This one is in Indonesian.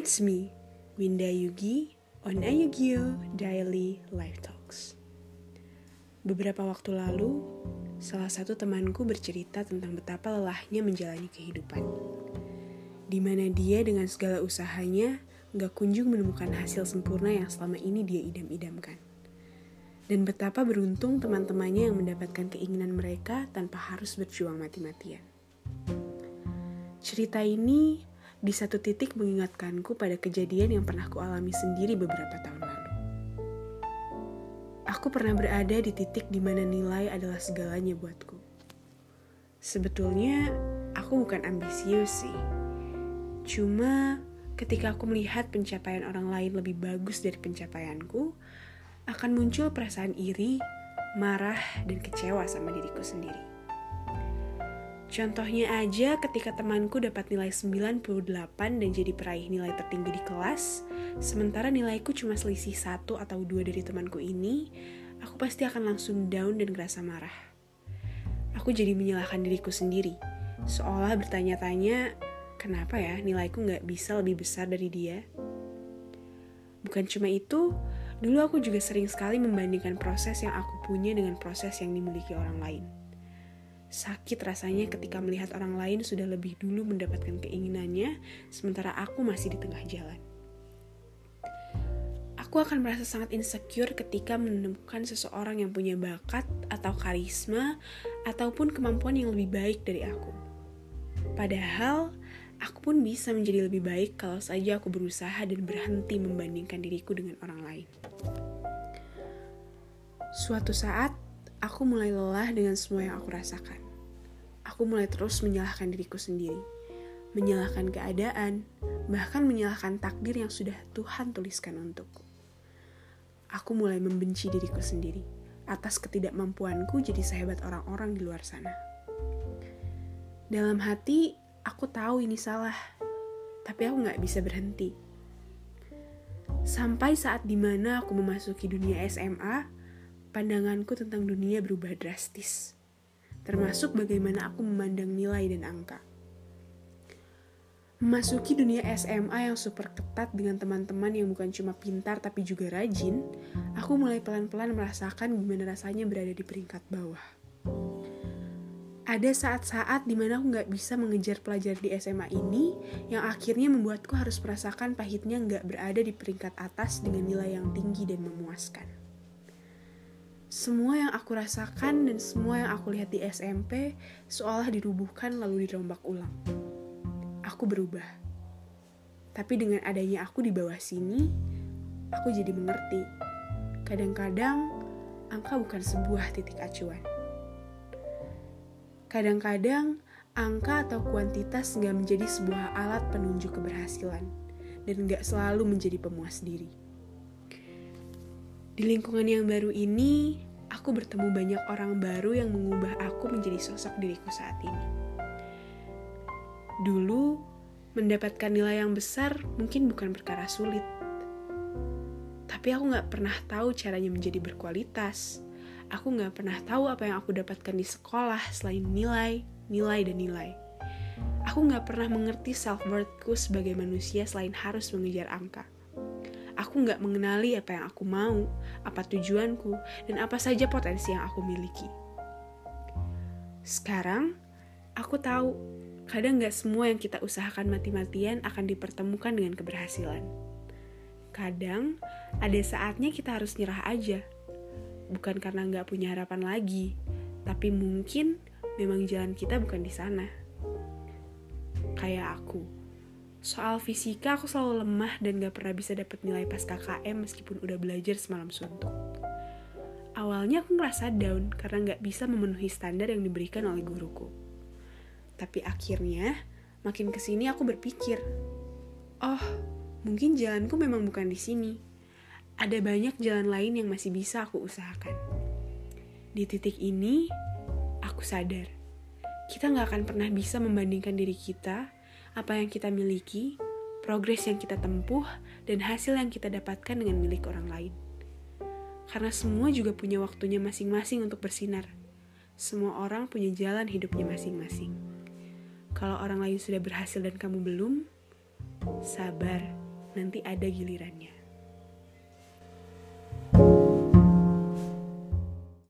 It's me, Winda Yugi, on Ayugio Daily Life Talks. Beberapa waktu lalu, salah satu temanku bercerita tentang betapa lelahnya menjalani kehidupan. Di mana dia dengan segala usahanya gak kunjung menemukan hasil sempurna yang selama ini dia idam-idamkan. Dan betapa beruntung teman-temannya yang mendapatkan keinginan mereka tanpa harus berjuang mati-matian. Cerita ini di satu titik mengingatkanku pada kejadian yang pernah kualami sendiri beberapa tahun lalu. Aku pernah berada di titik di mana nilai adalah segalanya buatku. Sebetulnya, aku bukan ambisius sih. Cuma ketika aku melihat pencapaian orang lain lebih bagus dari pencapaianku, akan muncul perasaan iri, marah, dan kecewa sama diriku sendiri. Contohnya aja ketika temanku dapat nilai 98 dan jadi peraih nilai tertinggi di kelas, sementara nilaiku cuma selisih satu atau dua dari temanku ini, aku pasti akan langsung down dan ngerasa marah. Aku jadi menyalahkan diriku sendiri, seolah bertanya-tanya, kenapa ya nilaiku nggak bisa lebih besar dari dia? Bukan cuma itu, dulu aku juga sering sekali membandingkan proses yang aku punya dengan proses yang dimiliki orang lain Sakit rasanya ketika melihat orang lain sudah lebih dulu mendapatkan keinginannya, sementara aku masih di tengah jalan. Aku akan merasa sangat insecure ketika menemukan seseorang yang punya bakat atau karisma ataupun kemampuan yang lebih baik dari aku. Padahal, aku pun bisa menjadi lebih baik kalau saja aku berusaha dan berhenti membandingkan diriku dengan orang lain. Suatu saat, aku mulai lelah dengan semua yang aku rasakan. Aku mulai terus menyalahkan diriku sendiri, menyalahkan keadaan, bahkan menyalahkan takdir yang sudah Tuhan tuliskan untukku. Aku mulai membenci diriku sendiri atas ketidakmampuanku jadi sehebat orang-orang di luar sana. Dalam hati, aku tahu ini salah, tapi aku gak bisa berhenti. Sampai saat di mana aku memasuki dunia SMA, pandanganku tentang dunia berubah drastis, termasuk bagaimana aku memandang nilai dan angka. Memasuki dunia SMA yang super ketat dengan teman-teman yang bukan cuma pintar tapi juga rajin, aku mulai pelan-pelan merasakan gimana rasanya berada di peringkat bawah. Ada saat-saat di mana aku nggak bisa mengejar pelajar di SMA ini, yang akhirnya membuatku harus merasakan pahitnya nggak berada di peringkat atas dengan nilai yang tinggi dan memuaskan. Semua yang aku rasakan dan semua yang aku lihat di SMP seolah dirubuhkan lalu dirombak ulang. Aku berubah. Tapi dengan adanya aku di bawah sini, aku jadi mengerti. Kadang-kadang angka bukan sebuah titik acuan. Kadang-kadang angka atau kuantitas nggak menjadi sebuah alat penunjuk keberhasilan dan nggak selalu menjadi pemuas diri. Di lingkungan yang baru ini, aku bertemu banyak orang baru yang mengubah aku menjadi sosok diriku saat ini. Dulu, mendapatkan nilai yang besar mungkin bukan perkara sulit. Tapi aku gak pernah tahu caranya menjadi berkualitas. Aku gak pernah tahu apa yang aku dapatkan di sekolah selain nilai, nilai, dan nilai. Aku gak pernah mengerti self-worthku sebagai manusia selain harus mengejar angka aku nggak mengenali apa yang aku mau, apa tujuanku, dan apa saja potensi yang aku miliki. Sekarang, aku tahu kadang nggak semua yang kita usahakan mati-matian akan dipertemukan dengan keberhasilan. Kadang, ada saatnya kita harus nyerah aja. Bukan karena nggak punya harapan lagi, tapi mungkin memang jalan kita bukan di sana. Kayak aku. Soal fisika aku selalu lemah dan gak pernah bisa dapat nilai pas KKM meskipun udah belajar semalam suntuk. Awalnya aku ngerasa down karena gak bisa memenuhi standar yang diberikan oleh guruku. Tapi akhirnya, makin ke sini aku berpikir, oh, mungkin jalanku memang bukan di sini. Ada banyak jalan lain yang masih bisa aku usahakan. Di titik ini, aku sadar, kita gak akan pernah bisa membandingkan diri kita apa yang kita miliki, progres yang kita tempuh, dan hasil yang kita dapatkan dengan milik orang lain. Karena semua juga punya waktunya masing-masing untuk bersinar. Semua orang punya jalan hidupnya masing-masing. Kalau orang lain sudah berhasil dan kamu belum, sabar, nanti ada gilirannya.